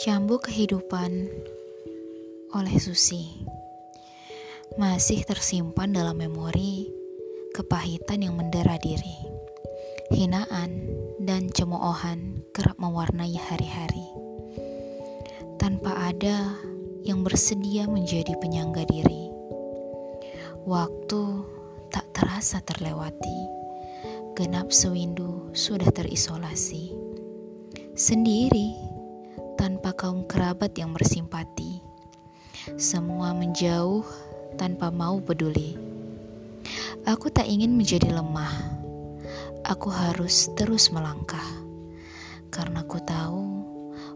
Cambuk Kehidupan oleh Susi. Masih tersimpan dalam memori kepahitan yang mendera diri Hinaan dan cemoohan kerap mewarnai hari-hari. Tanpa ada yang bersedia menjadi penyangga diri Waktu tak terasa terlewati. Genap sewindu sudah terisolasi. Sendiri tanpa kaum kerabat yang bersimpati. Semua menjauh tanpa mau peduli. Aku tak ingin menjadi lemah. Aku harus terus melangkah. Karena ku tahu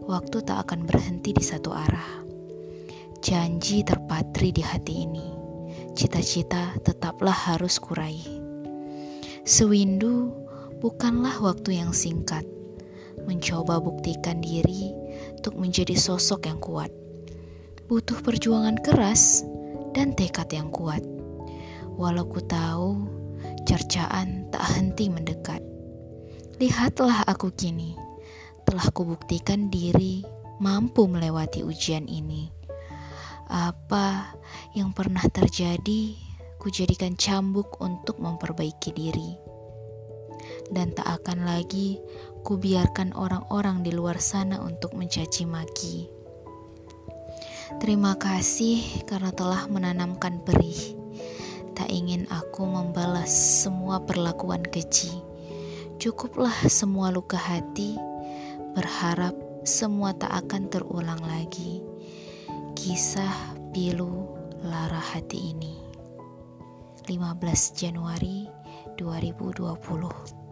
waktu tak akan berhenti di satu arah. Janji terpatri di hati ini. Cita-cita tetaplah harus kurai. Sewindu bukanlah waktu yang singkat mencoba buktikan diri untuk menjadi sosok yang kuat. Butuh perjuangan keras dan tekad yang kuat. Walau ku tahu cercaan tak henti mendekat. Lihatlah aku kini, telah kubuktikan diri mampu melewati ujian ini. Apa yang pernah terjadi, kujadikan cambuk untuk memperbaiki diri dan tak akan lagi kubiarkan orang-orang di luar sana untuk mencaci maki. Terima kasih karena telah menanamkan perih. Tak ingin aku membalas semua perlakuan keji. Cukuplah semua luka hati, berharap semua tak akan terulang lagi. Kisah pilu lara hati ini. 15 Januari 2020